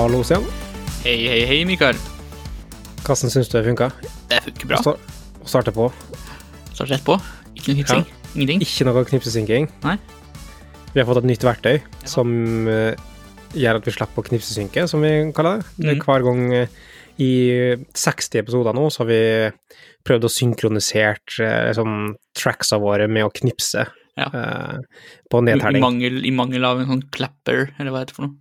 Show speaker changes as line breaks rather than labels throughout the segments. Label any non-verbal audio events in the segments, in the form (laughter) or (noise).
Hallo, Stian.
Hei, hei, hei, Mikael.
Hvordan syns du det funka?
Det funker bra.
Å starte på.
Starte rett på. Ikke noe knipsing. Ingenting.
Ikke noe knipsesynking.
Nei.
Vi har fått et nytt verktøy som eh, gjør at vi slipper å knipsesynke, som vi kaller det.
Mm.
Hver gang eh, i 60 episoder nå, så har vi prøvd å synkronisere eh, sånn tracksa våre med å knipse
Ja.
uh, på
I, i, mangel, I mangel av en sånn clapper, eller hva heter det for noe.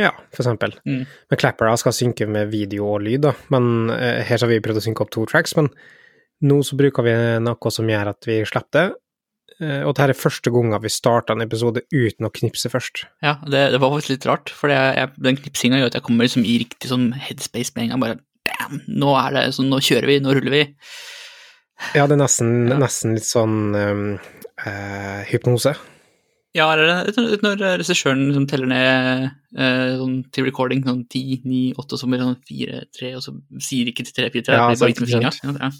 Ja, for eksempel.
Mm.
Men Clapper skal synke med video og lyd, da. Men eh, her har vi prøvd å synke opp to tracks, men nå så bruker vi noe som gjør at vi slipper det. Eh, og dette er første gangen vi starter en episode uten å knipse først.
Ja, det, det var faktisk litt rart, for jeg, jeg, den knipsinga gjør at jeg kommer liksom i riktig sånn headspace med en gang. Bare bam! nå er det sånn, nå kjører vi, nå ruller vi.
Ja, det er nesten,
Ja.
nesten litt sånn um, eh, hypnose.
Ja, eller er når regissøren liksom teller ned eh, sånn, til recording, sånn ti, ni, åtte, og så blir det sånn fire, tre, og så sier ikke til tre, fire, tre,
Ja,
det blir bare med fingeren. Ja.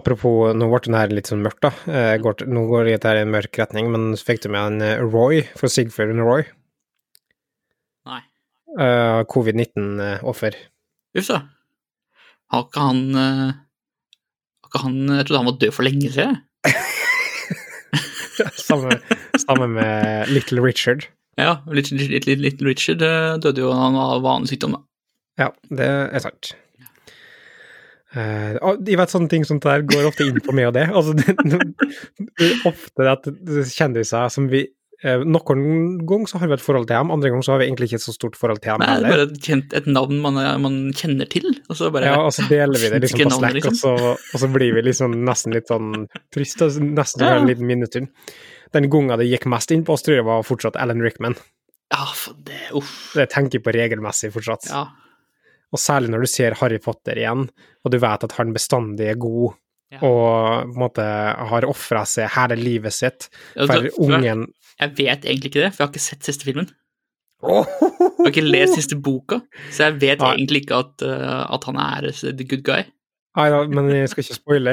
Apropos, nå ble den her litt sånn mørkt, da. Eh, går, nå går det i en mørk retning, men så fikk du med en eh, Roy for Sigfrid and Roy.
Nei.
Uh, Covid-19-offer.
Uff da. Har ikke han uh, Har ikke han Jeg trodde han var død for lenge siden. (laughs)
samme, samme med Little Richard.
Ja, Little, little, little Richard eh, døde jo av vanlig sykdom, da.
Ja, det er sant. Uh, jeg vet sånne ting som det der går ofte inn på meg og det. Altså, det, det ofte at kjendiser som vi uh, Noen ganger så har vi et forhold til dem, andre ganger så har vi egentlig ikke et så stort forhold til dem
Nei, det er bare et, et navn man, man kjenner til, og så bare
Ja, og så deler vi det liksom på
navnet,
liksom. og så, og så blir vi liksom nesten litt sånn trist. Nesten
Ja.
en liten minnestund. Den gangen det gikk mest inn på oss, tror jeg var fortsatt Alan Rickman.
Ja, for det Uff.
Det tenker jeg på regelmessig fortsatt.
Ja.
Og særlig når du ser Harry Potter igjen, og du vet at han bestandig er god,
Ja.
og på en måte har ofra seg hele livet sitt
Ja,
for
da-
ungen
Jeg vet egentlig ikke det, for jeg har ikke sett siste filmen.
Oh.
Jeg har ikke lest siste boka, så jeg vet
ja.
egentlig ikke at, eh, at han er the good guy.
Nei da, men jeg skal ikke spoile.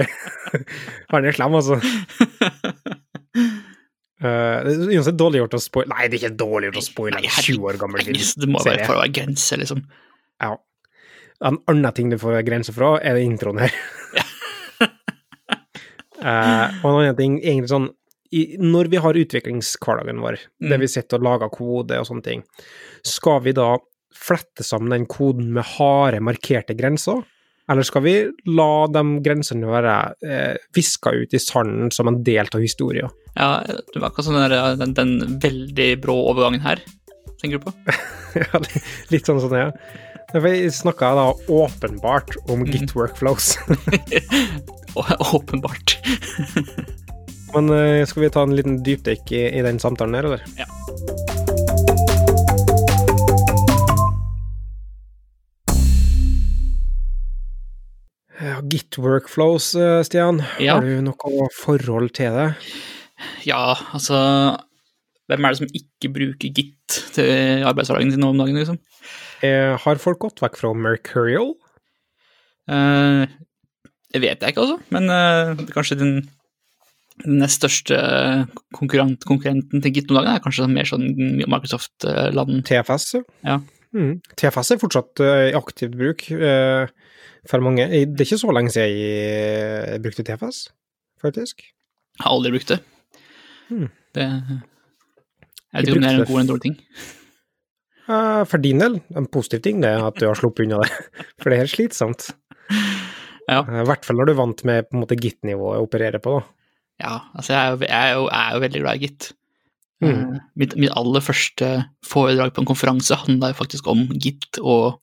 (laughs) Han er slem, altså. (laughs) Uh, det er uansett dårlig gjort å spoile Nei, det er ikke dårlig gjort å spoile en 20 år gammel film.
Det må være for å være grense, liksom.
Ja. En annen ting du får grense fra, er det introen her. uh, (laughs) og en annen ting, egentlig sånn i, Når vi har utviklingshverdagen vår,
Mm.
der vi sitter og lager kode og sånne ting, skal vi da flette sammen den koden med harde, markerte grenser? Eller skal vi la de grensene være eh, viska ut i sanden som en del av historien?
Ja, det var akkurat sånn den, den, den veldig brå overgangen her, tenker du på? (laughs)
Ja, litt sånn som ja. Ja, Vi snakka da åpenbart om
Mm.
Git workflows. (laughs)
Åpenbart. (laughs)
Men eh, skal vi ta en liten dypdykk i, i den samtalen her, eller?
Ja.
Git workflows, eh, Stian.
Ja.
Har du noe forhold til det?
Ja, altså Hvem er det som ikke bruker Git til arbeidshverdagen sin nå om dagen, liksom?
Eh, har folk gått vekk fra Mercurial?
Eh, det vet jeg ikke, altså, men eh, kanskje den, den nest største konkurrent, konkurrenten til Git om dagen er kanskje mer sånn Microsoft-land.
TFS?
Ja.
Mm. TFS er fortsatt eh, i aktivt bruk eh, for mange. Eh, Det er ikke så lenge siden jeg eh, brukte TFS, faktisk.
Jeg Har aldri brukt det.
Mm.
det jeg
Jeg
vet ikke om det er en god eller en dårlig ting.
Eh, for din del, en positiv ting det er at du har sluppet unna det, (laughs) for det er slitsomt. (laughs)
Ja.
Eh, I hvert fall når du er vant med på en måte Git-nivået å operere på, da.
Ja, altså jeg er jo, jeg er jo, jeg er jo veldig glad i Git.
Mm.
Eh, Mitt, mitt aller første foredrag på en konferanse handla faktisk om Git og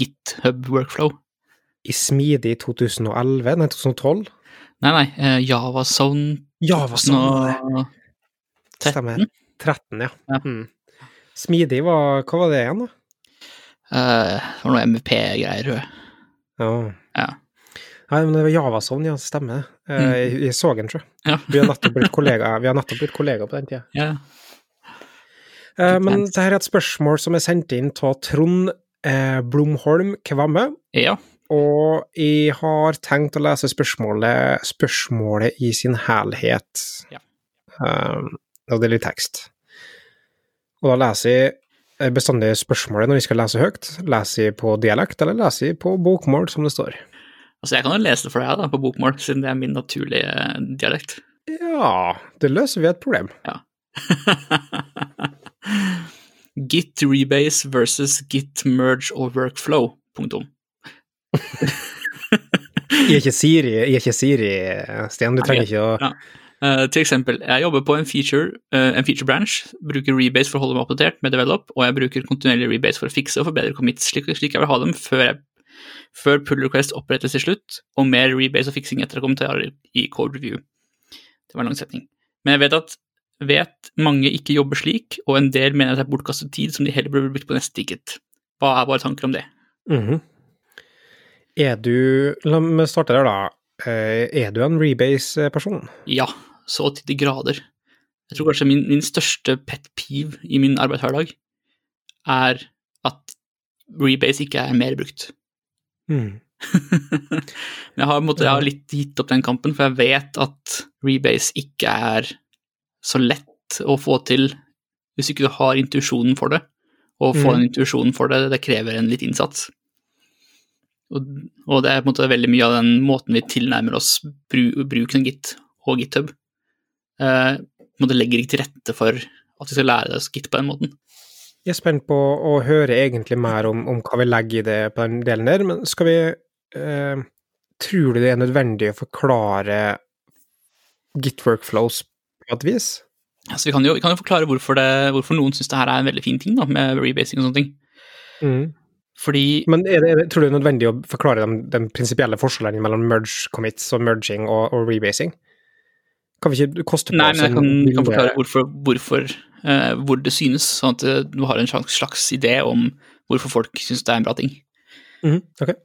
GitHub workflow.
I Smidig 2011, nei 2012.
Nei, nei, Javazone Javazone
Java, sånn det.
2013.
Stemmer. 13, ja.
Ja.
Mm. Smidig var Hva var det igjen, da?
Uh, det var noe MVP-greier, tror jeg.
Ja.
Ja.
Nei, men det var Javason, ja, stemmer. det.
Mm.
jeg, jeg så den, tror jeg.
Ja.
Vi har nettopp blitt kollegaer kollegaer på den tida.
Ja.
Eh, men dette er et spørsmål som er sendt inn av Trond eh, Blomholm Kvamme.
ja.
Og jeg har tenkt å lese spørsmålet, spørsmålet i sin helhet.
Ja.
Um, og det er litt tekst. Og da leser jeg er bestandig spørsmålet når vi skal lese høyt. Leser jeg på dialekt, eller leser jeg på bokmål, som det står?
Altså, jeg kan jo lese det for deg da, på bokmål, siden det er min naturlige dialekt.
Ja, det løser vi et problem.
Ja. (laughs) Git rebase versus git merge og workflow. Punktum.
Jeg er ikke Siri, jeg er ikke Siri Sten. Du trenger ikke å
Ja. uh, til eksempel, jeg jobber på en feature, uh, en feature branch, bruker rebase for å holde meg oppdatert med develop, og jeg bruker kontinuerlig rebase for å fikse og forbedre commits slik, slik jeg vil ha dem før, jeg, før pull request opprettes til slutt, og mer rebase og fiksing etter kommentarer i code review. Det var en lang setning. Men jeg vet at vet mange ikke jobber slik, og en del mener at det er bortkastet tid som de heller burde brukt på neste ticket. Hva er våre tanker om det?
Mhm. Er du La meg starte der, da. Eh, Er du en rebase-person?
Ja, så til de grader. Jeg tror kanskje min, min største pet peeve i min arbeidshverdag er at rebase ikke er mer brukt.
Mm. (laughs)
Jeg har, måte, jeg har litt gitt opp den kampen, for jeg vet at rebase ikke er så lett å få til hvis ikke du har intuisjonen for det. Å få
Mm.
den intuisjonen for det, det krever en litt innsats. Og, og det er på en måte veldig mye av den måten vi tilnærmer oss bru, bruken av Git og GitHub. Eh, på en måte legger ikke til rette for at vi skal lære oss Git på den måten.
Jeg er spent på å høre egentlig mer om, om hva vi legger i det på den delen der, men skal vi eh, Tror du det er nødvendig å forklare git workflows på et vis?
Altså, vi, kan jo, vi kan jo forklare hvorfor, det, hvorfor noen syns det her er en veldig fin ting da, med rebasing og sånne ting.
Mm.
Fordi
Men er det, er det, tror du det er nødvendig å forklare den, den prinsipielle forskjellen mellom merge commits og merging og, og rebasing? Kan vi ikke koste på
Nei, men jeg kan, kan forklare hvorfor, hvorfor hvor det synes, sånn at eh, du har en slags, slags idé om hvorfor folk syns det er en bra ting.
Mhm, ok.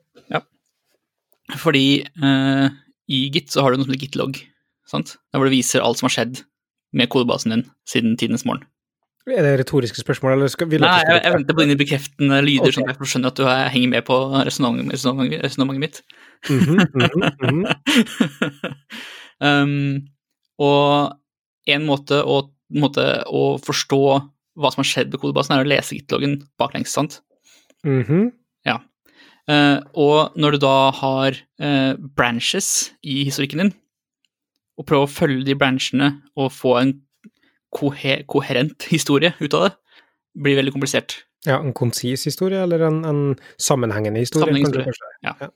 Fordi eh, i Git så har du noe som heter gitlog, sant? Der hvor det viser alt som har skjedd med kodebasen din siden tidens morgen.
Er det retoriske spørsmål, eller skal vi
Nei, jeg, jeg venter på dine bekreftende lyder,
okay.
sånn at jeg skjønner at du er, henger med på resonnementet mitt.
-hmm, mm -hmm.
um, og en måte å, måte å forstå hva som har skjedd med kodebasen, er å lese gitloggen baklengs, sant?
Mhm.
Uh, og når du da har uh, branches i historikken din, og prøver å følge de branchene og få en kohe koherent historie ut av det, blir veldig komplisert.
Ja, en konsis historie, eller en, en sammenhengende historie?
Sammenhengende
kanskje, kanskje?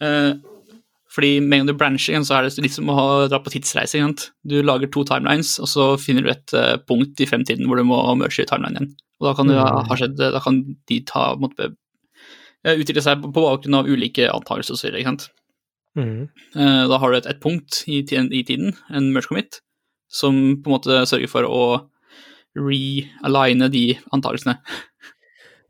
Eh, fordi med en gang du brancher igjen, så er det litt som å ha- dra på tidsreise. igjen. Du lager to timelines, og så finner du et eh, punkt i fremtiden hvor du må merge timelinen igjen. Og da kan, du,
Mm.
skjedd, da kan de ta, eh, utvikle seg på bakgrunn av ulike antakelser osv.
Mm.
Eh, Da har du et, et punkt i, i tiden, en merge commit, som på en måte sørger for å realigne de antakelsene.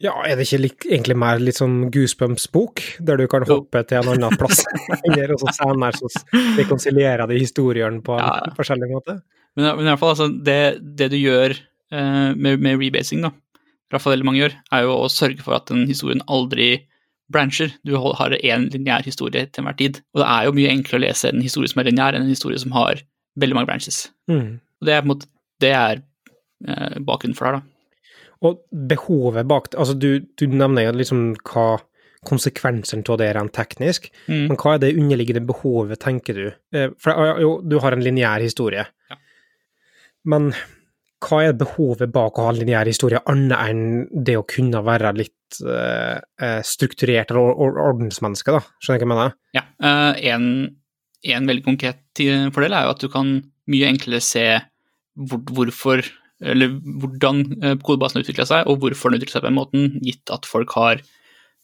Ja, er det ikke litt, egentlig mer litt sånn Goosebumps-bok, der du kan hoppe til en annen plass, (laughs) og så senere så rekonsilierer de historiene på en
Ja, ja.
forskjellig måte?
Men, men i hvert fall, altså, det, det du gjør eh, med, med rebasing, da, i hvert fall veldig mange gjør, er jo å sørge for at den historien aldri brancher. Du har én lineær historie til enhver tid. Og det er jo mye enklere å lese en historie som er lineær, enn en historie som har veldig mange branches.
Mm.
Og det er på en måte det er eh, bakgrunnen for det her, da.
Og behovet bak Altså, du, du nevner jo liksom hva konsekvensen av det er rent teknisk,
Mm.
men hva er det underliggende behovet, tenker du? Eh, For jo, du har en lineær historie,
Ja.
men hva er behovet bak å ha en lineær historie, annet enn det å kunne være litt eh, strukturert eller or ordensmenneske, da? Skjønner du hva jeg mener?
Ja. Uh, en, en veldig konkret fordel er jo at du kan mye enklere se hvor, hvorfor eller hvordan eh, kodebasen har utvikla seg, og hvorfor den utvikla seg på den måten, gitt at folk har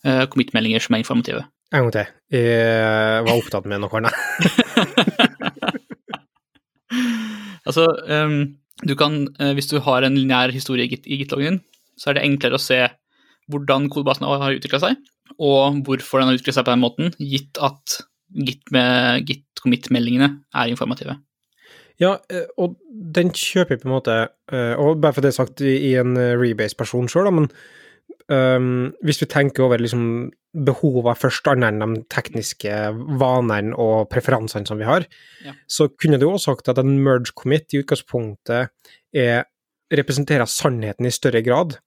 eh, commit-meldinger som er informative.
En gang til. Jeg var opptatt med noe annet. (laughs)
Altså, um, du kan, eh, hvis du har en lineær historie i Git- Git-loggen din, så er det enklere å se hvordan kodebasen har utvikla seg, og hvorfor den har utvikla seg på den måten, gitt at Git med Git-commit-meldingene er informative.
Ja, eh, og den kjøper jeg på en måte, eh, og bare for det sagt i en eh, rebase-person sjøl, men um, hvis vi tenker over liksom behovene først, annet enn de tekniske vanene og preferansene som vi har,
Ja.
så kunne du også sagt at en merge commit i utgangspunktet er, representerer sannheten i større grad,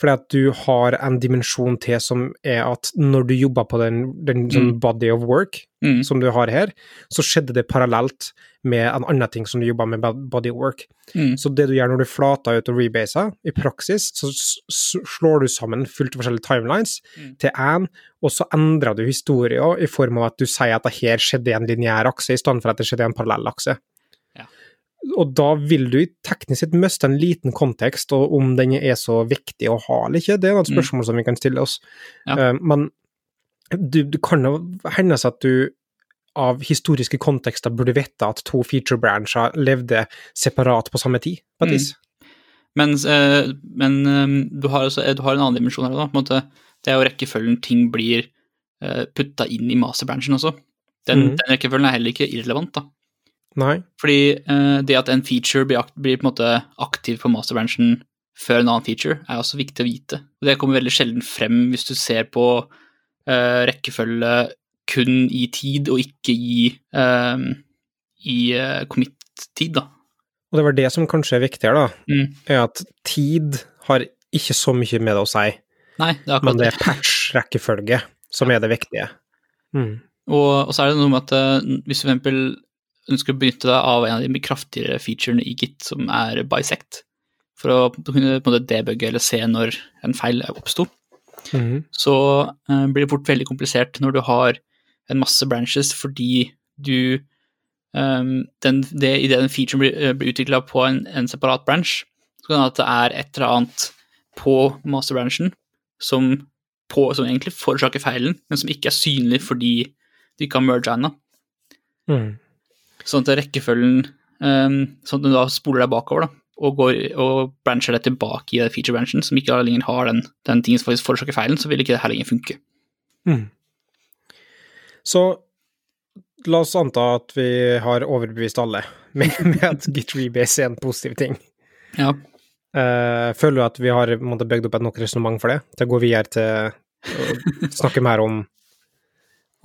Fordi at du har en dimensjon til som er at når du jobber på den, den sånn body of work
Mm.
som du har her, så skjedde det parallelt med en annen ting som du jobber med body of work.
Mm.
Så det du gjør når du flater ut og rebaser, i praksis, så slår du sammen fullt forskjellige timelines
Mm.
til én, og så endrer du historien i form av at du sier at det her skjedde i en lineær akse, i stedet for at det skjedde i en parallell akse. Og da vil du teknisk sett miste en liten kontekst, og om den er så viktig å ha eller ikke, det er et
Mm.
spørsmål som vi kan stille oss.
Ja.
Eh, men du, du kan jo hende at du av historiske kontekster burde vite at to feature-bransjer levde separat på samme tid, på et
Mm.
vis.
Men, eh, men eh, du, har også, du har en annen dimensjon her. Da. På en måte, det er jo rekkefølgen ting blir putta inn i masterbransjen også. Den,
mm.
den rekkefølgen er heller ikke irrelevant. da.
Nei.
Fordi eh, det at en feature blir, blir på en måte aktiv på masterbransjen før en annen feature, er også viktig å vite. Og det kommer veldig sjelden frem hvis du ser på eh, rekkefølge kun i tid, og ikke i, eh, i eh, commit-tid, da.
Og det var det som kanskje er viktigere, da,
Mm.
er at tid har ikke så mye med det å si,
Nei, det er
men det er patch-rekkefølge som er det viktige. Mm.
Og, og så er det noe med at eh, hvis du for eksempel ønsker å benytte deg av en av de kraftigere featurene i Git, som er bisect, for å kunne debugge eller se når en feil oppsto,
Mhm.
så uh, blir det fort veldig komplisert når du har en masse branches, fordi du um, den, det, I det en feature blir, eh, blir utvikla på en, en separat branch, så kan det at det er et eller annet på masterbranchen som, på, som egentlig forårsaker feilen, men som ikke er synlig fordi du ikke har merga ennå.
Mm.
Sånn at rekkefølgen um, Sånn at du da spoler deg bakover da, og, går, og brancher deg tilbake i feature-branchen, som ikke lenger har den, den tingen som faktisk forårsaker feilen, så vil ikke det her lenger funke.
Mm. Så la oss anta at vi har overbevist alle (laughs) med, med at Git Rebase er en positiv ting.
Ja.
Uh, føler du at vi har på bygd opp et nok resonnement for det, til å gå videre til å (laughs) snakke mer om,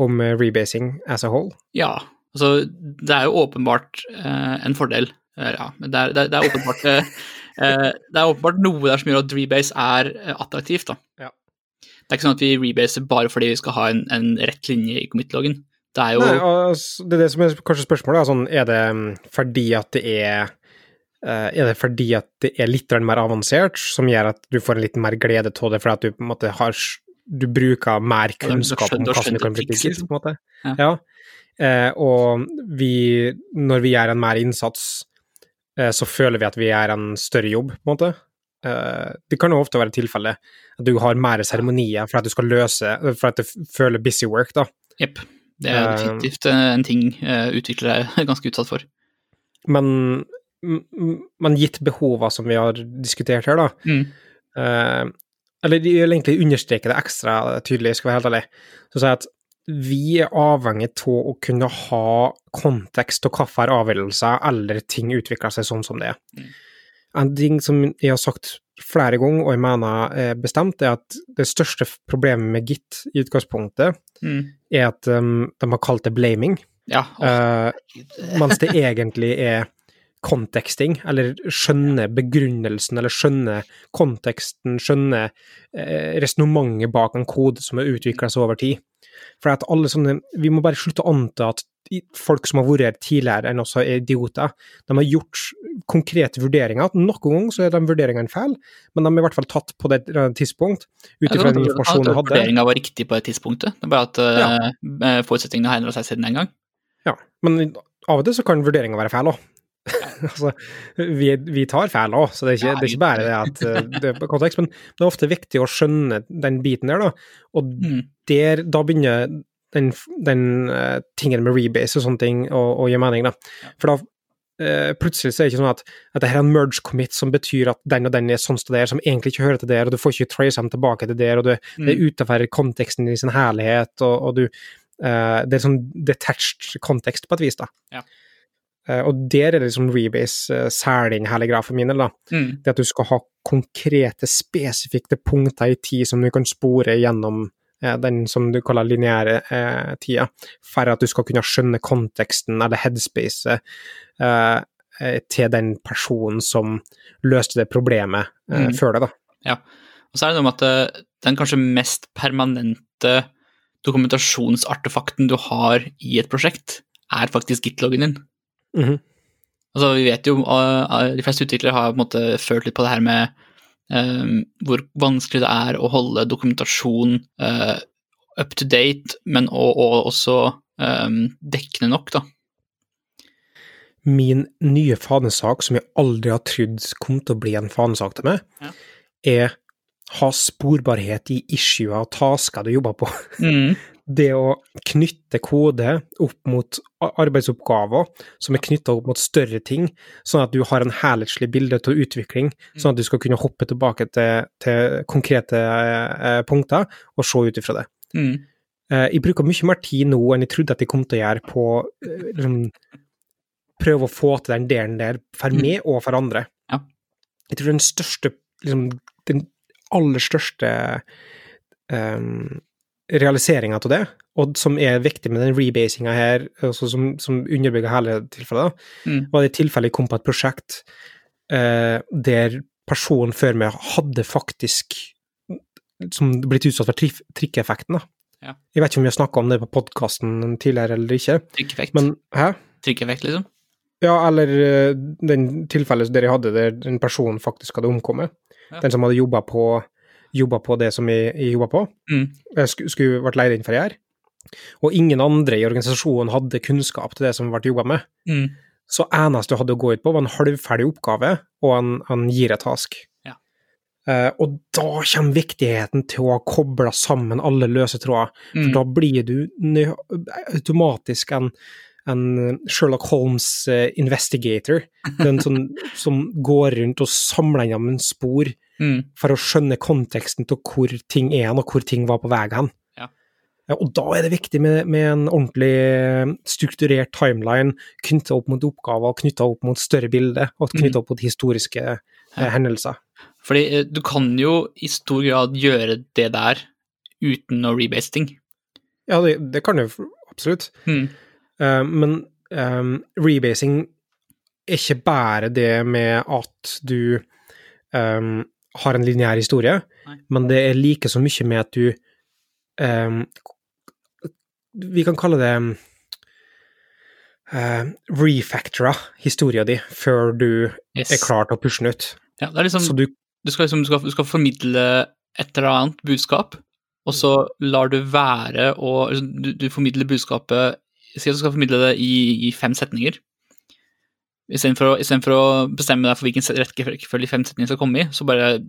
om rebasing as a whole?
Ja, altså det er jo åpenbart eh, en fordel. Eh, ja, men det er, det er, det er åpenbart eh, eh, Det er åpenbart noe der som gjør at rebase er eh, attraktivt, da.
Ja.
Det er ikke sånn at vi rebaser bare fordi vi skal ha en, en rett linje i commit-loggen. Det er jo
Nei, altså, det er det som er kanskje spørsmålet. Er, sånn, er det mm, fordi at det er Er det fordi at det er litt mer avansert, som gjør at du får en litt mer glede av det, fordi at du på en måte har Du bruker mer kunnskap om
hvordan
du kan bli
liksom.
på en måte?
Ja.
Ja. Eh, og vi Når vi gjør en mer innsats, eh, så føler vi at vi gjør en større jobb, på en måte. Eh, det kan jo ofte være tilfellet at du har mer seremonier for at du skal løse For at du føler busy work, da.
Jepp. Det er
Eh,
definitivt eh, en ting eh, utviklere er (laughs) ganske utsatt for.
Men, men gitt behova som vi har diskutert her, da
Mm.
Eller de vil egentlig understreke det ekstra tydelig, skal jeg være helt ærlig. Så sier jeg at vi er avhengig av å kunne ha kontekst og hvilke avgjørelser eller ting utvikler seg sånn som det er.
Mm.
En ting som jeg har sagt flere ganger, og jeg mener er bestemt, er at det største problemet med Git i utgangspunktet
Mm.
er at um, de har kalt det blaming.
Ja.
Eh, mens det (laughs) egentlig er konteksting, eller skjønne begrunnelsen, eller skjønne konteksten, skjønne eh, resonnementet bak en kode som har utvikla seg over tid. For at alle sånne, Vi må bare slutte å anta at folk som har vært her tidligere enn oss, er idioter. De har gjort konkrete vurderinger. Noen ganger så er de vurderingene feil, men de er i hvert fall tatt på det eh, tidspunkt, ut ifra den informasjonen de
at
hadde.
Vurderinga var riktig på det tidspunktet. Det er bare at uh, forutsetningene har endra seg siden den gang.
Ja, men av og til så kan vurderinga være feil òg. (laughs) altså, vi, vi tar feil òg, så det er, ikke, det er ikke bare det at eh, det er kontekst, men det er ofte viktig å skjønne den biten der, da. Og
Mm.
der, da begynner den, den uh, tingen med rebase og sånne ting å, å gi mening, da. For da uh, plutselig så er det ikke sånn at, at det her er en merge commit som betyr at den og den er sånn som det er, som egentlig ikke hører til der, og du får ikke trace dem tilbake til der, og du, det er
Mm.
utenfor konteksten i sin herlighet, og, og du uh, Det er sånn detached kontekst, på et vis, da.
Ja.
Eh, og der er det liksom rebase uh, særlig hele greia for min del, da.
Mm.
Det at du skal ha konkrete, spesifikke punkter i tid som du kan spore gjennom eh, den som du kaller lineære eh, tida, for at du skal kunne skjønne konteksten eller headspacet eh, eh, til den personen som løste det problemet eh,
Mm.
før det, da.
Og så er det noe med at eh, den kanskje mest permanente dokumentasjonsartefakten du har i et prosjekt, er faktisk git-loggen din.
Mhm.
Altså, vi vet jo, uh, uh, De fleste utviklere har på en måte følt litt på det her med um, hvor vanskelig det er å holde dokumentasjon uh, up to date, men og, og også um, dekkende nok, da.
Min nye fanesak, som jeg aldri har trodd kom til å bli en fanesak til meg,
Ja.
er ha sporbarhet i issuer og tasker du jobber på.
Mm. (laughs)
Det å knytte kode opp mot arbeidsoppgaver som er knytta opp mot større ting, sånn at du har en helhetslig bilde til utvikling, sånn at du skal kunne hoppe tilbake til, til konkrete eh, punkter og se ut ifra det.
Mm.
Eh, jeg bruker mye mer tid nå enn jeg trodde at jeg kom til å gjøre på eh, liksom, prøve å få til den delen der for
Mm.
meg og for andre.
Ja.
Jeg tror den største, liksom, den aller største um, realiseringa av det, og som er viktig med den rebasinga her, altså som, som underbygger hele tilfellet, da,
Mm.
var det tilfellet jeg kom på et prosjekt eh, der personen før meg hadde faktisk som blitt utsatt for trikkeffekten.
Ja.
Jeg vet ikke om vi har snakka om det på podkasten tidligere eller ikke,
Trykkeffekt.
men hæ?
Trykkeffekt, liksom.
Ja, eller eh, den tilfellet der jeg hadde der en person faktisk hadde omkommet.
Ja.
Den som hadde jobba på, jobba på det som jeg, jeg jobba på.
Mm.
Jeg sku, skulle vært leid inn for å gjøre. Og ingen andre i organisasjonen hadde kunnskap til det som ble jobba med.
Mm.
Så eneste du hadde å gå ut på, var en halvferdig oppgave og en, en gire-task.
Ja.
Uh, og da kommer viktigheten til å ha kobla sammen alle løse tråder. For
Mm.
da blir du automatisk en, en Sherlock Holmes eh, investigator. Den som, som går rundt og samler sammen spor
Mm.
for å skjønne konteksten til hvor ting er hen, og hvor ting var på vei hen.
Ja.
Og da er det viktig med, med en ordentlig eh, strukturert timeline knytta opp mot oppgaver, knytta opp mot større bilder, og knytta opp mot historiske eh, hendelser.
Fordi eh, du kan jo i stor grad gjøre det der uten å rebase ting.
Ja, det, det kan du absolutt.
Mm.
Uh, men um, rebasing er ikke bare det med at du um, har en lineær historie,
Nei.
men det er like så mye med at du um, Vi kan kalle det uh, refactora historia di før du
Yes.
er klar til å pushe den ut.
Ja, det er liksom,
Så du
du, skal liksom, du, skal, du skal formidle et eller annet budskap, og så lar du være å du, du formidler budskapet Si at du skal formidle det i, i fem setninger. Istedenfor å, i for å bestemme deg for hvilken rekkefølge fem setninger skal komme i, så bare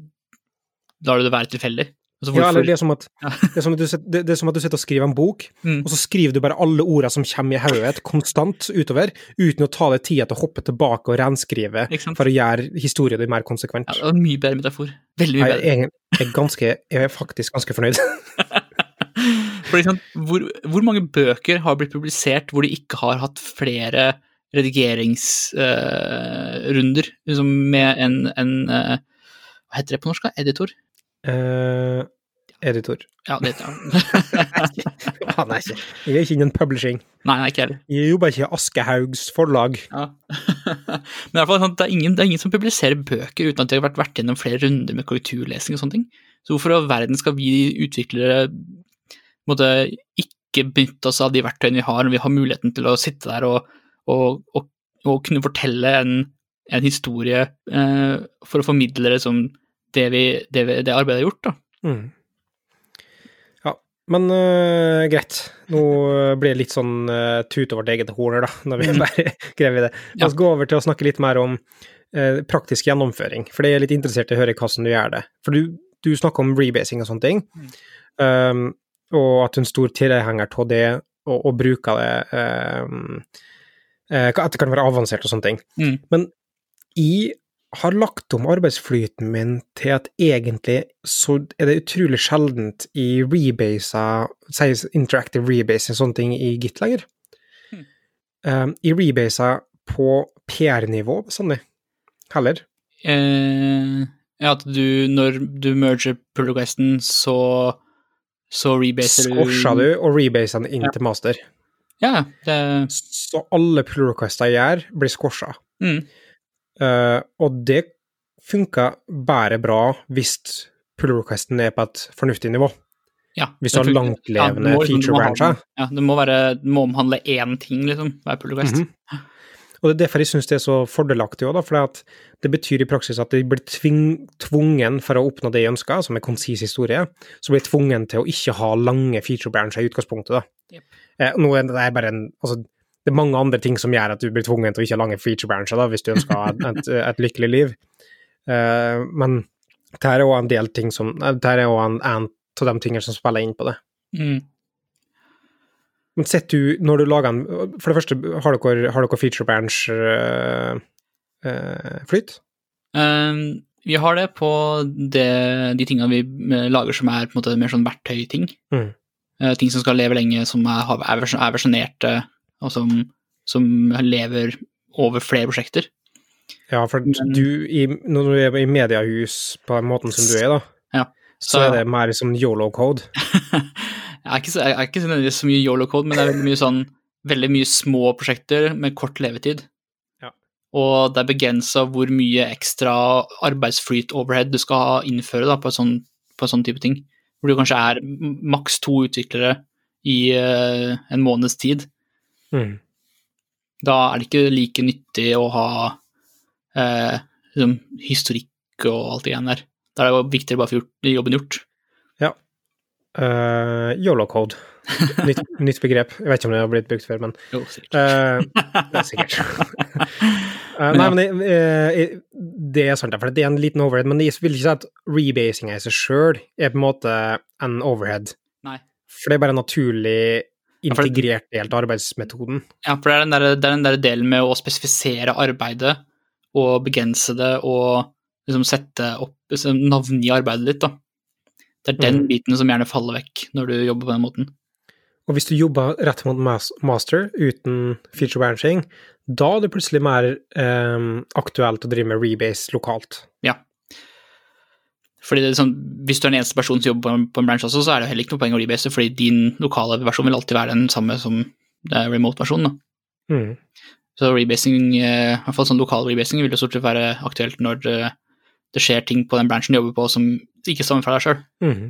lar du det være tilfeldig. Altså,
Ja, eller det er som at,
Ja. (laughs)
det er som at, du, det, det er som at du sitter og skriver en bok,
Mm.
og så skriver du bare alle ordene som kommer i hodet konstant utover, uten å ta deg tida til å hoppe tilbake og renskrive for å gjøre historien din mer konsekvent.
Ja, det var en mye bedre metafor. Veldig mye bedre.
jeg, er ganske, jeg er faktisk ganske fornøyd. (laughs)
For eksempel, hvor, hvor mange bøker har blitt publisert hvor de ikke har hatt flere redigeringsrunder liksom med en, en uh, Hva heter det på norsk? da? Editor?
Uh, editor.
Ja, det heter han. (laughs)
Han er ikke Jeg er ikke innen publishing.
Nei, nei, ikke heller.
Jeg jobber ikke i Aschehougs forlag.
Ja. (laughs) Men i hvert fall, sånn, det, er ingen, det er ingen som publiserer bøker uten at de har vært, vært gjennom flere runder med korrekturlesing og sånne ting. Så hvorfor i verden skal vi utviklere måtte, ikke benytte oss av de verktøyene vi har, når vi har muligheten til å sitte der og, og, og, og kunne fortelle en, en historie eh, for å formidle det som det, vi, det, vi, det arbeidet er gjort, da.
Mm. Ja, men uh, greit. Nå blir det litt sånn uh, tut over vårt eget horn da, når vi (laughs) bare krever det. La oss gå over til å snakke litt mer om uh, praktisk gjennomføring, for det er litt interessert i å høre hvordan du gjør det. For du, du snakker om rebasing og sånne ting, um, og at du er en stor tilhenger av det, og, og bruker det um, At det kan være avansert og sånne ting.
Mm.
Men jeg har lagt om arbeidsflyten min til at egentlig så er det utrolig sjeldent i rebaser, sies interactive rebase og sånne ting i Git lenger.
Mm.
Um, I rebaser på PR-nivå bestandig. Heller.
Eh, ja, at du, når du merger pull requesten, så, så rebaser du
Squasher du og rebaser den inn
Ja.
til master.
Ja, det
Så alle pull requester jeg gjør, blir squasha.
mm,
Uh, og det funker bare bra hvis pull requesten er på et fornuftig nivå.
Ja,
Hvis du har langtlevende
Ja, det må- det
feature
må. Ja, det må, være, det må omhandle én ting, liksom, hver pull request.
Mhm. Og det er derfor jeg syns det er så fordelaktig òg, for det betyr i praksis at de blir tving, tvungen for å oppnå det de ønsker, som er konsis historie, så blir de tvungen til å ikke ha lange feature brancher i utgangspunktet. da.
Jep.
Eh, nå er det bare en altså, det er mange andre ting som gjør at du blir tvungen til å ikke ha lange feature brancher da, hvis du ønsker et, et, et lykkelig liv. Eh, men det her er òg en del ting som Dette Det her er òg en, en av de tingene som spiller inn på det.
Mm.
Men sett du, når du lager en For det første, har dere, har dere feature branch uh, flyt?
Um, vi har det på det, de tingene vi eh, lager som er på en måte mer sånn verktøyting.
Mm.
Uh, ting som skal leve lenge, som er, er, er versjonerte, og som, som lever over flere prosjekter.
Ja, for
Men-
du, i, når du er i mediehus på den måten som du er, da,
Ja,
så,
så-
er det mer som yolo-code. (laughs)
Jeg er ikke, så, jeg er ikke nødvendigvis så mye YOLO-code, men det er veldig mye sånn veldig mye små prosjekter med kort levetid.
Ja.
Og det er begrensa hvor mye ekstra arbeidsflyt-overhead du skal innføre da, på, en sånn, på en sånn type ting. Hvor du kanskje er maks to utviklere i uh, en måneds tid.
Mm.
Da er det ikke like nyttig å ha uh, liksom, historikk og alt det greiene der. Da er det viktigere bare å få jobben gjort.
Uh, Yolo-code. Nytt, (laughs) nytt begrep. Jeg vet ikke om det har blitt brukt før, men
Jo, sikkert.
Uh, det er sikkert. (laughs) uh, nei, men det, eh, det er sant, for det er en liten overhead, men jeg vil ikke si at rebasing i seg sjøl er på en måte en overhead.
Nei.
For det er bare en naturlig integrert del av arbeidsmetoden.
Ja, for det er den der, det er den der delen med å spesifisere arbeidet og begrense det og liksom sette opp liksom, navngi arbeidet ditt, da. Det er den
mm.
biten som gjerne faller vekk når du jobber på den måten.
Og hvis du jobber rett mot mas- master uten feature branching, da er det plutselig mer eh, aktuelt å drive med rebase lokalt. Ja.
Fordi det er sånn, Hvis du er den eneste personen som jobber på en, branch også, så er det heller ikke noe poeng å rebase, fordi din lokale versjon vil alltid være den samme som er remote-versjonen.
Mm.
Så rebasing, eh, i hvert fall sånn lokal rebasing vil jo stort sett være aktuelt når det, skjer ting på den bransjen du jobber på som ikke stammer fra deg sjøl.
Mm.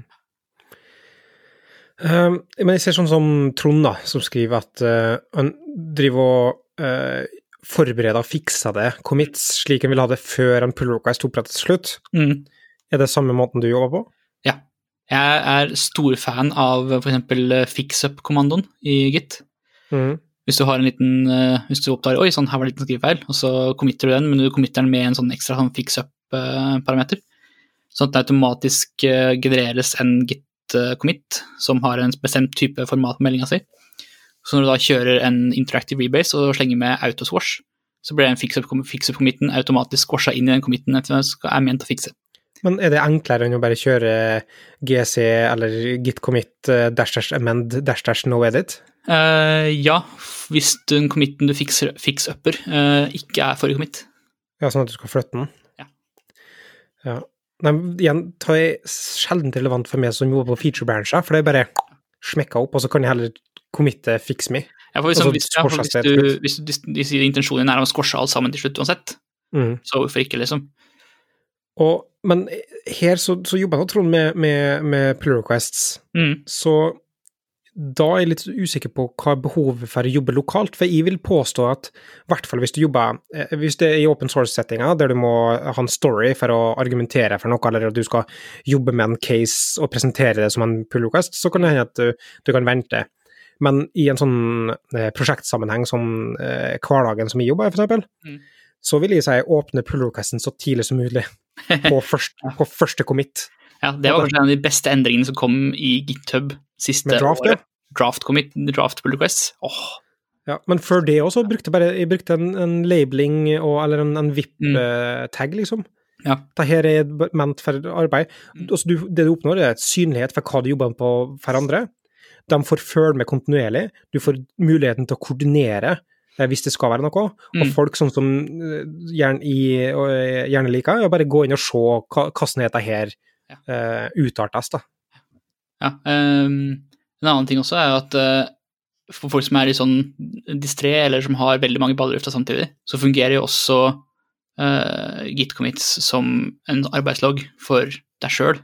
Um, men jeg ser sånn som Trond, da, som skriver at uh, han driver og uh, forbereder og fikser det commits slik han vil ha det før en pull request opprettet til slutt.
Mm.
Er det samme måten du jobber på? Ja.
Jeg er stor fan av f.eks. fix-up-kommandoen i Git.
Mm.
Hvis du har en liten, eh, hvis du oppdager oi, sånn, her var det en liten skrivefeil, og så committer du den, men du committer den med en sånn ekstra sånn fix-up-parameter. Sånn at det automatisk eh, genereres en git-commit som har en bestemt type format på meldinga si. Så når du da kjører en interactive rebase og slenger med autoswash, så blir den fix-up-committen automatisk squasha inn i den committen den er ment å fikse.
Men er det enklere enn å bare kjøre GC eller git commit uh, dash dash amend dash dash no edit?
Uh, ja, hvis den committen du fix-upper uh, ikke er forrige commit.
Ja, sånn at du skal flytte den?
Ja.
Nei, igjen, det er sjelden relevant for meg som jobber på feature brancher, for det er bare smekka opp, og så kan jeg heller committe fix me.
Ja, for hvis, hvis, ja, for hvis, du, hvis, du, hvis, hvis intensjonen er å squashe alt sammen til slutt uansett,
Mm.
så hvorfor ikke, liksom?
Og, men her så, så jobber jeg Trond med, med, med pull requests,
Mm.
så da er jeg litt usikker på hva er behovet for å jobbe lokalt, for jeg vil påstå at i hvert fall hvis du jobber eh, hvis det er i open source-settinga, der du må ha en story for å argumentere for noe, eller at du skal jobbe med en case og presentere det som en pull request, så kan det hende at du, du kan vente. Men i en sånn eh, prosjektsammenheng som eh, hverdagen som jeg jobber i, eksempel,
Mm.
så vil jeg si åpne pull requesten så tidlig som mulig (laughs) på, først, på første commit.
Ja, det var kanskje en av de beste endringene som kom i GitHub siste
Med draft,
året. Draft commit, draft pull requests. Åh,
Ja, men før det også brukte bare jeg brukte en, en labeling og, eller en, en
Mm.
VIP-tag, liksom.
Ja.
Dette er ment for arbeid.
Mm.
Altså, du, det du oppnår, er et synlighet for hva du jobber på for andre. De får følge med kontinuerlig. Du får muligheten til å koordinere eh, hvis det skal være noe. Og
Mm.
folk sånn som eh, gjerne, i, og, eh, gjerne liker, er å bare gå inn og se hva, hvordan dette her
Ja.
eh, utartes, da.
Ja, um, en annen ting også er at uh, for folk som er litt sånn distré, eller som har veldig mange baller i lufta samtidig, så fungerer jo også uh, git commits som en arbeidslogg for deg sjøl.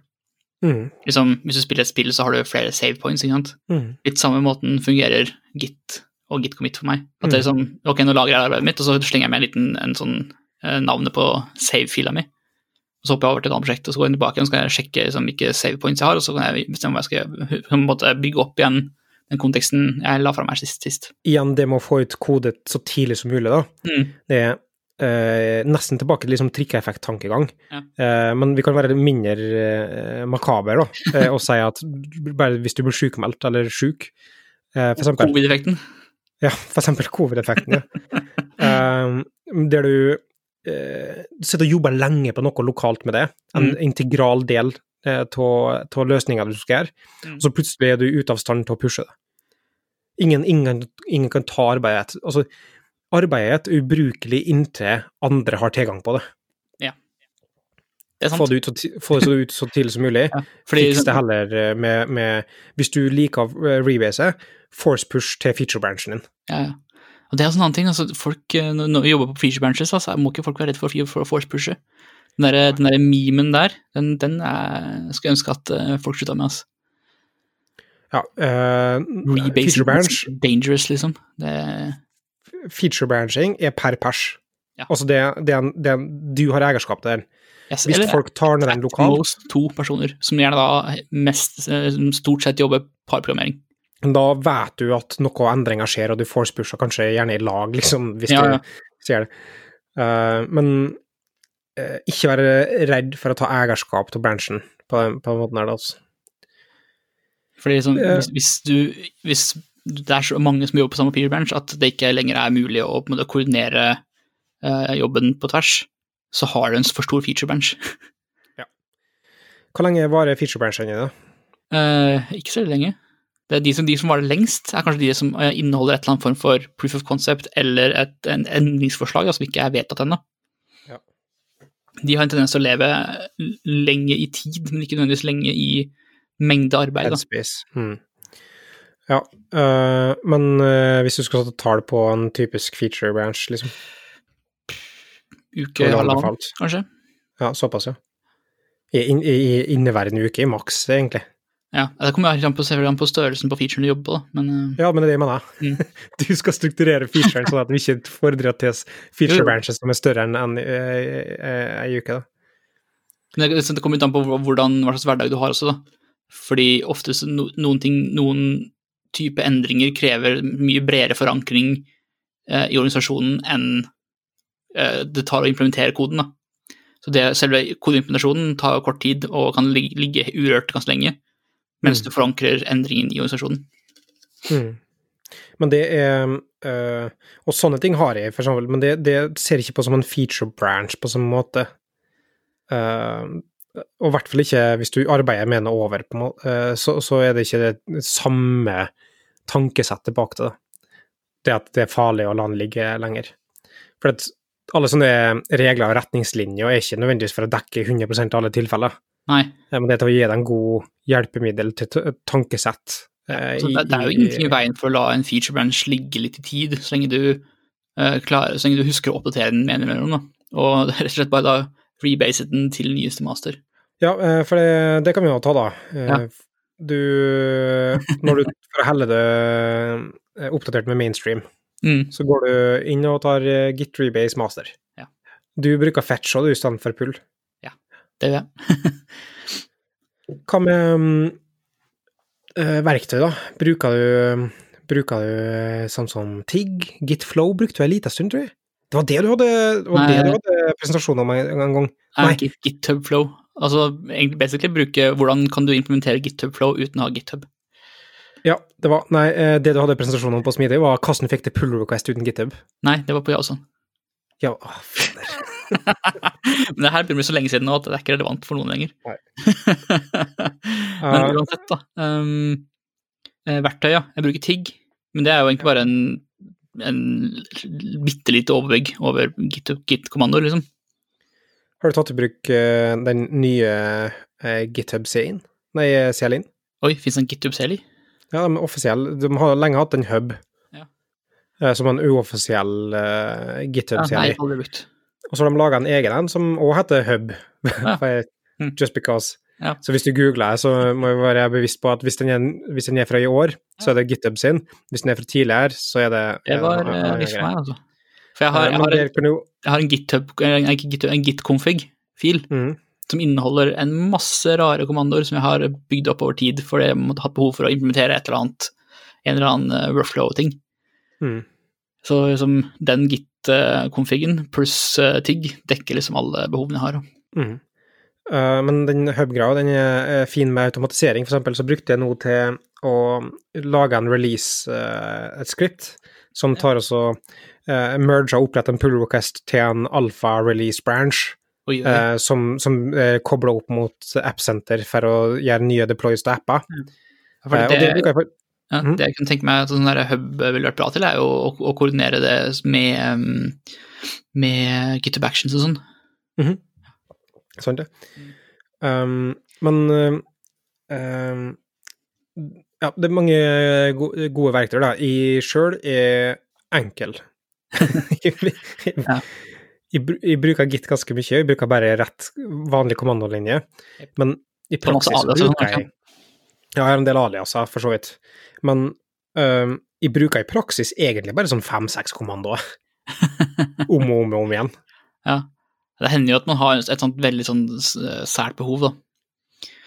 Mm.
Liksom, hvis du spiller et spill, så har du flere save points, ikke sant.
Mm.
Litt samme måten fungerer Git og Git commit for meg. At det er
Mm.
sånn, ok, nå lager jeg arbeidet mitt, og så slenger jeg med en liten en sånn eh, navnet på save-fila mi. Og så hopper jeg over til et annet prosjekt, og så går jeg tilbake og så kan jeg sjekke liksom, hvilke save points jeg har, og så kan jeg bestemme hva jeg skal bygge opp igjen den konteksten jeg la fram her sist. sist.
Igjen det med å få ut kodet så tidlig som mulig, da.
Mm.
Det er eh, nesten tilbake til liksom trikkeeffekt-tankegang.
Ja.
Eh, men vi kan være mindre eh, makaber da, eh, og si at bare hvis du blir sykemeldt eller syk, eh, for eksempel
Covid-effekten.
Ja, for eksempel covid-effekten, ja. (laughs) Eh, der du eh, sitter og jobber lenge på noe lokalt med det, en
Mm.
integral del av løsninga du skal gjøre,
Mm.
og så plutselig er du ute av stand til å pushe det. Ingen, ingen, ingen kan ta arbeidet. Altså, arbeidet er ubrukelig inntil andre har tilgang på det.
Det er
Få det ut så, få det ut så tidlig som mulig. (laughs)
Ja, fordi,
Fiks det heller eh, med, med Hvis du liker uh, rebase, force push til feature-branchen din.
ja, ja. Og det er også en annen ting, altså folk, eh, når vi jobber på feature branches, altså, må ikke folk være redd for, for å force-pushe. Den der, den der memen der, den, den er, jeg ønske at eh, folk slutta med, altså.
Ja,
uh,
feature branch
dangerous, liksom. Det,
feature branching er per pers.
Ja.
Altså det, det, det du har eierskap til den.
yes,
Hvis folk tar ned den lokalt,
most to personer, som gjerne da mest, stort sett jobber parprogrammering.
Da vet du at noe endringer skjer, og du får pusher kanskje gjerne i lag, liksom, hvis
Ja, ja.
du sier det. Uh, men uh, ikke være redd for å ta eierskap til bransjen på den, på den måten her, da. Altså.
Fordi sånn,
Ja.
hvis, hvis du Hvis det er så mange som jobber på samme peer branch at det ikke lenger er mulig å måte, koordinere uh, jobben på tvers, så har du en for stor feature branch.
Hvor lenge varer feature-bransjen i det?
Eh, ikke så lenge. Det er de som, de som varer lengst, er kanskje de som eh, inneholder et eller annet form for proof of concept eller et en endringsforslag da, som ikke er vedtatt ennå.
Ja.
De har en tendens til å leve lenge i tid, men ikke nødvendigvis lenge i mengde arbeid.
Headspace. Hmm. Ja, øh, men øh, hvis du skal ta tall på en typisk feature branch, liksom
Uke, halvannen, kanskje.
Ja, såpass, ja. I, i, i inneværende uke, i maks, egentlig.
Ja, Det kommer an på, an på størrelsen på featuren du jobber på, men eh,
Ja, men det er det jeg mener.
Mm. (laughs)
Du skal strukturere featuren sånn at du ikke fordrer til feature
Jo.
branches som er større enn en, ei uke. da.
Men det, det kommer litt an på hvordan, hva slags hverdag du har også, da. Fordi ofte no, noen ting, noen type endringer krever mye bredere forankring eh, i organisasjonen enn eh, det tar å implementere koden, da. Så det, selve kodeimplementasjonen tar kort tid og kan ligge, ligge urørt ganske lenge, mens
Mm.
du forankrer endringen i organisasjonen.
Mm. Men det er øh, Og sånne ting har jeg, for eksempel, men det, det ser ikke på som en feature branch på samme måte. Uh, og i hvert fall ikke hvis du arbeider med noe over, på øh, så, så er det ikke det samme tankesettet bak det. da. Det at det er farlig å la den ligge lenger. For at alle sånne regler og retningslinjer er ikke nødvendigvis for å dekke 100 av alle tilfeller,
Nei,
men det er til å gi deg en god hjelpemiddel til tankesett. eh,
altså, det, det er jo ingenting i veien for å la en feature branch ligge litt i tid, så lenge du, eh, klarer, så lenge du husker å oppdatere den med en mellom, da. Og (laughs) rett og slett bare da rebase den til nyeste master.
Ja, eh, for det, det kan vi jo ta, da. Eh,
Ja.
Du Når du for å helle det eh, oppdatert med mainstream,
Mm.
så går du inn og tar git rebase master.
Ja.
Du bruker fetch og du istedenfor pull.
Det gjør jeg.
Hva med eh, verktøy, da? Bruker du, bruker du eh, sånn som TIG? Gitflow brukte du en liten stund, tror jeg. Det var det du hadde, det var det du hadde presentasjon om en, en gang. Nei.
Git- GitHub Flow. Altså egentlig basically bruke hvordan kan du implementere GitHub Flow uten å ha GitHub.
Ja, det var Nei, eh, det du hadde presentasjon om på Smidig, var hvordan du fikk til pull request uten GitHub.
Nei, det var på Jason.
Ja, å, fader.
Men det her begynner så lenge siden nå at det er ikke relevant for noen lenger. (laughs) Men uansett, da. Um, eh, verktøy, ja. Jeg bruker TIG, men det er jo egentlig bare en, en bitte lite overvegg over Git-kommandoer, liksom.
Har du tatt i bruk eh, den nye eh, GitHub CI-en? Nei, CLI-en?
Oi, fins det en GitHub Seli?
Ja, de er offisielle. De har lenge hatt en hub
Ja.
som en uoffisiell eh,
Ja,
GitHub
nei, aldri brukt.
Og så har de laga en egen en som òg heter hub.
Ja. (laughs) Mm.
Just because.
Ja.
Så hvis du googler, så må vi være bevisst på at hvis den er, hvis den er fra i år, så er det GitHub sin. Hvis den er fra tidligere, så er det
Det var eh,
greie.
meg, altså. For jeg har, jeg har, en, jeg har en GitHub, eh, ikke GitHub, en git-config-fil
mm,
som inneholder en masse rare kommandoer som jeg har bygd opp over tid fordi jeg måtte ha behov for å implementere et eller annet, en eller annen eh, workflow-ting.
mm.
Så liksom, den git-configen pluss eh, TIG dekker liksom alle behovene jeg har.
Mm. Eh, men den hub-greia den er fin med automatisering. For eksempel så brukte jeg nå til å lage en release, eh, et skript, som tar også uh, merger og oppretter en pull request til en alfa release branch,
Oi, oi.
eh, som, som kobler opp mot AppCenter for å gjøre nye deploys til apper.
For
og det
det,
bruker jeg
ja,
mm.
det jeg kunne tenke meg at sånn hub ville vært bra til, er jo å, å koordinere det med, med GitHub Actions og sånn.
Sant det. Um, men um, ja, det er mange gode, gode verktøy, da. Jeg sjøl er enkel. (laughs)
Ja.
jeg, jeg bruker Git ganske mye, jeg bruker bare rett vanlig kommandolinje. Men i praksis bruker jeg Ja, jeg har en del aliaser, for så vidt. Men um, jeg bruker i praksis egentlig bare sånn fem-seks kommandoer. (laughs) om og om og om igjen.
Ja. Det hender jo at man har et sånt veldig sånn sært behov, da.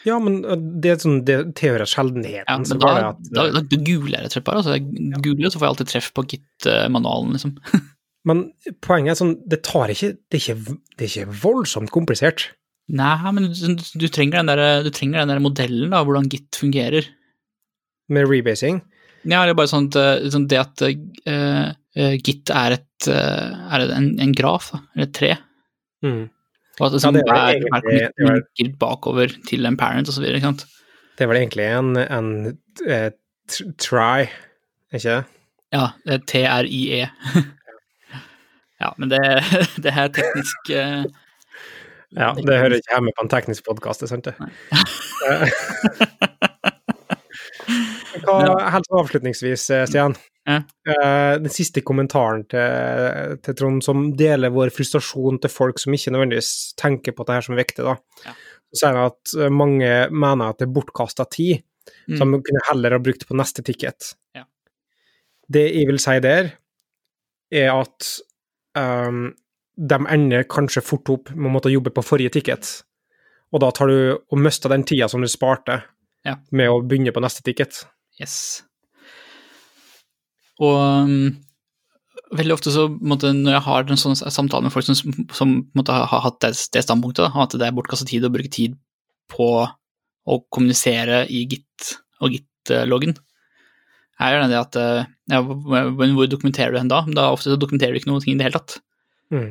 Ja, men det sånn, det tilhører sjeldenheten.
Ja, men da,
at,
da,
uh,
da googler jeg rett og slett bare. Altså, jeg googler, så får jeg alltid treff på Git-manualen, liksom. (laughs)
Men poenget er sånn, det tar ikke Det er ikke, det er ikke voldsomt komplisert.
Nei, men du, du, trenger den der, du trenger den der modellen, da, hvordan Git fungerer.
Med rebasing.
Ja, det er bare sånn at, eh, sånn det at eh, Git er, et, uh, er en, en graf, da, eller et tre.
Mm.
Og at liksom,
det er vel
hver,
egentlig- det
var, bakover til en parent osv. ikke sant?
Det er vel egentlig en, en uh, tr- try, ikke det?
Ja, det er TRIE. (laughs) ja, men det, (laughs) det er teknisk
Ja, det hører ikke hjemme på en teknisk podkast, det er sant det? Eh, (laughs) Hva, helt avslutningsvis, eh, Stian.
Ja.
Eh, Den siste kommentaren til, til Trond, som deler vår frustrasjon til folk som ikke nødvendigvis tenker på det her som er viktig, da.
Ja.
Så sier han at mange mener at det er bortkasta tid,
Mm.
som de kunne heller ha brukt på neste ticket.
Ja.
Det jeg vil si der, er at um, de ender kanskje fort opp med å måtte jobbe på forrige ticket, og da tar du og mister den tida som du sparte
Ja.
med å begynne på neste ticket.
Yes. Og um, veldig ofte så måtte, når jeg har en sånn samtale med folk som, som måtte, har hatt det, det standpunktet, da, at det er bortkasta tid å bruke tid på å kommunisere i Git og Git-loggen, er jo det at eh, ja, hvor dokumenterer du hen da? Da ofte så dokumenterer du ikke noe i det hele tatt.
Mm.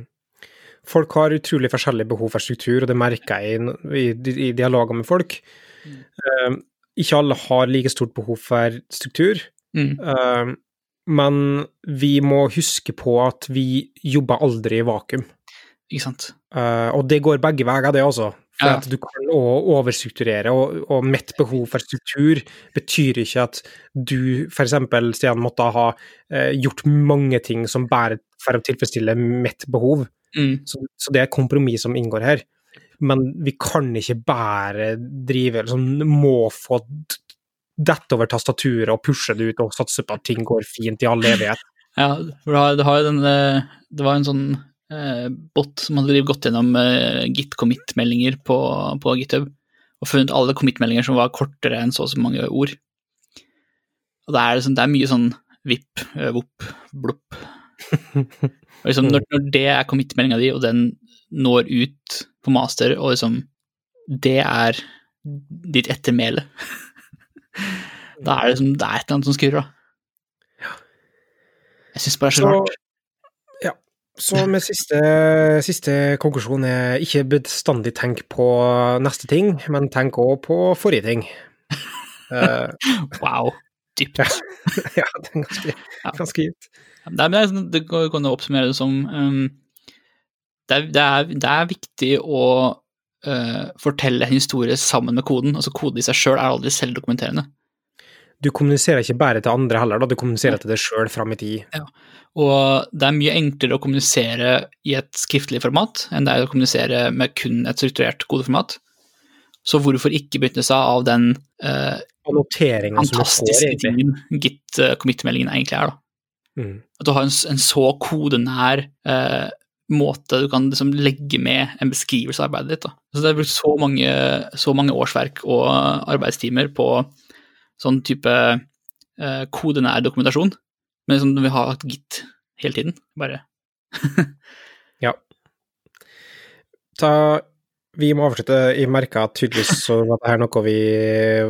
Folk har utrolig forskjellige behov for struktur, og det merker jeg i, i, i dialoger med folk.
Mm.
Uh, ikke alle har like stort behov for struktur,
Mm.
uh, men vi må huske på at vi jobber aldri i vakuum.
Ikke sant?
Uh, og det går begge veier, det også. For
Ja.
at du kan overstrukturere, og, og mitt behov for struktur betyr ikke at du f.eks. Stian måtte ha eh, gjort mange ting som bare for å tilfredsstille mitt behov.
Mm.
Så, så det er et kompromiss som inngår her. Men vi kan ikke bare drive liksom, må få dette over tastaturet og pushe det ut og satse på at ting går fint i all evighet. (laughs)
Ja, for det den eh, Det var en sånn eh, bot som hadde gått gjennom eh, git commit-meldinger på, på GitHub og funnet alle commit-meldinger som var kortere enn så og så mange ord. Og det er, liksom, det er mye sånn vipp, eh, vopp, blopp. (laughs) Liksom, når, når det er commit-meldinga di, og den når ut på master, og liksom det er ditt ettermæle, (laughs) da er det liksom Det er et eller annet som skurrer, da. Jeg syns bare det er så
Så-
rart.
Så med siste, siste konklusjon er ikke bestandig tenk på neste ting, men tenk òg på forrige ting. Uh, (laughs)
Wow. Dypt.
Ja. (laughs) ja, det er ganske,
Ja.
ganske dypt.
Nei, men det, er sånn- kan jo oppsummere det som um, det, er, det, er, det er viktig å uh, fortelle en historie sammen med koden. Altså Kode i seg sjøl er aldri selvdokumenterende.
Du kommuniserer ikke bare til andre heller, da, du kommuniserer til deg sjøl fram i tid.
Og det er mye enklere å kommunisere i et skriftlig format enn det er å kommunisere med kun et strukturert kodeformat. Så hvorfor ikke benytte seg av den eh,
får,
fantastiske tingen git-commit-meldingen egentlig er, da.
Mm.
At du har en, en så kodenær eh, måte du kan liksom legge med en beskrivelse av arbeidet ditt. Da. Så det er brukt så mange, så mange årsverk og arbeidstimer på sånn type eh, kodenær dokumentasjon, men liksom vi har hatt git hele tiden. Bare (laughs)
Ta, vi må avslutte. Jeg merka at tydeligvis så var det her noe vi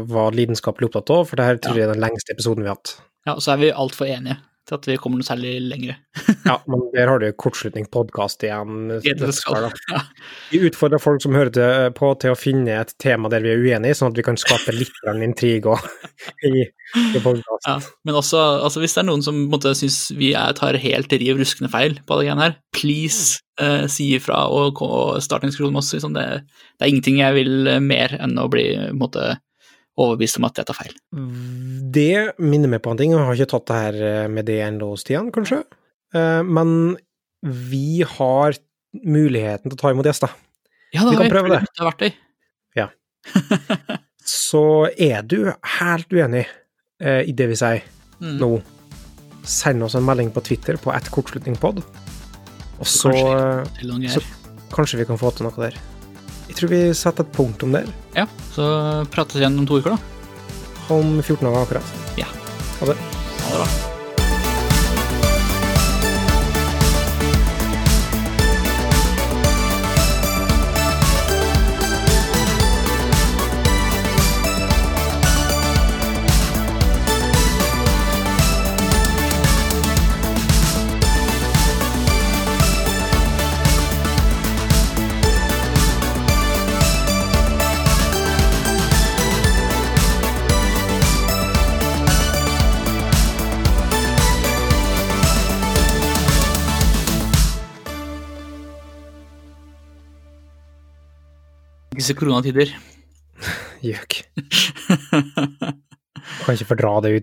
var lidenskapelig opptatt av, for det her tror jeg er den lengste episoden vi har hatt.
Ja, og så er vi altfor enige til at vi kommer noe særlig lengre.
Ja, men der har du kortslutning podkast igjen.
Skal. (laughs)
ja. Vi utfordrer folk som hører til, på til å finne et tema der vi er uenige, sånn at vi kan skape litt intrig og, (laughs) i, i podkasten.
Ja, men også, altså hvis det er noen som på syns vi er, tar helt riv ruskende feil på alle greiene her, please eh, si ifra og, og start en diskusjon med oss. Liksom det, det er ingenting jeg vil eh, mer enn å bli på en måte, overbevist om at jeg tar feil.
Det minner meg på en ting, jeg har ikke tatt det her eh, med det ennå, Stian, kanskje, Eh, men vi har muligheten til å ta imot gjester.
Ja,
Vi kan prøve det.
Det det. (laughs)
Så er du helt uenig eh, i det vi sier
Mm.
nå, send oss en melding på Twitter på ett kortslutningpod, og så
Kanskje.
Så- kanskje vi kan få til noe der. Jeg tror vi setter et punktum der,
Ja, så prates igjen om to uker, da.
om 14 dager akkurat.
Ja.
Ha det.
Ha det bra. Disse koronatider. (laughs)
Gjøk. Kan ikke fordra det ut.